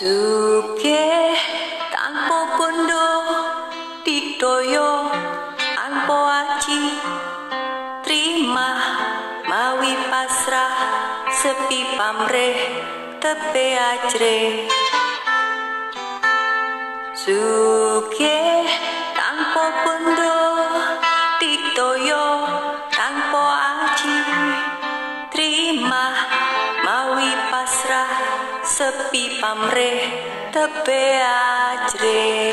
Suke sepi pamreh tepe ajre Suke tanpa bondo dikdoyo tanpa aji. Terima mawi pasrah sepi pamreh tepe ajre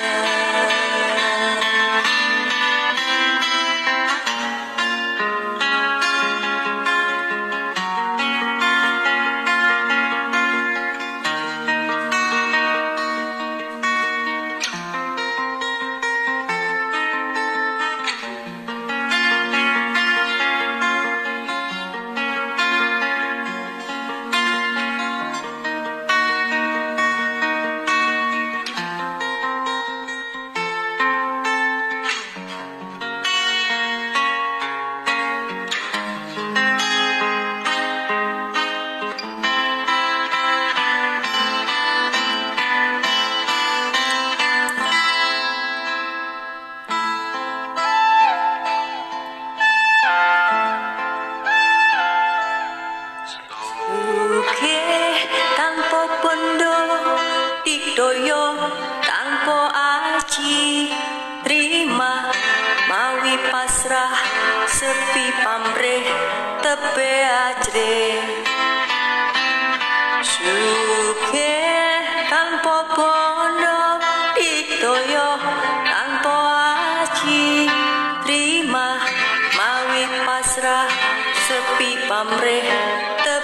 doyo tanpa aji terima mawi pasrah sepi pamreh tepe ajre suke tanpa pondo ditoyo tanpa aji terima mawi pasrah sepi pamreh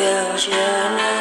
girls you know.